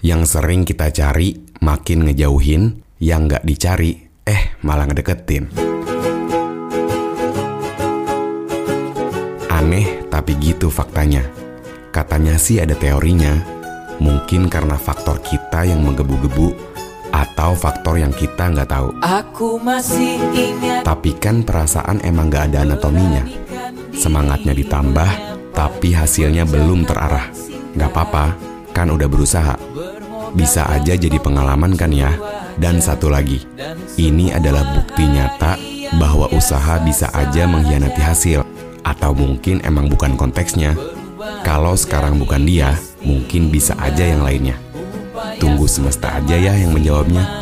Yang sering kita cari makin ngejauhin, yang nggak dicari eh malah ngedeketin. Aneh tapi gitu faktanya. Katanya sih ada teorinya, mungkin karena faktor kita yang menggebu-gebu atau faktor yang kita nggak tahu. Aku masih ingat Tapi kan perasaan emang nggak ada anatominya. Semangatnya ditambah, tapi hasilnya belum terarah. Nggak apa-apa, kan udah berusaha. Bisa aja jadi pengalaman kan ya. Dan satu lagi, ini adalah bukti nyata bahwa usaha bisa aja mengkhianati hasil. Atau mungkin emang bukan konteksnya. Kalau sekarang bukan dia, mungkin bisa aja yang lainnya. Tunggu semesta aja ya yang menjawabnya.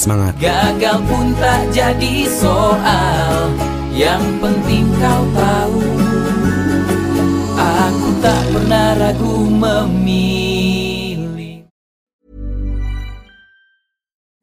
Semangat! Gagal pun tak jadi soal Yang penting kau tahu Aku tak pernah ragu memilih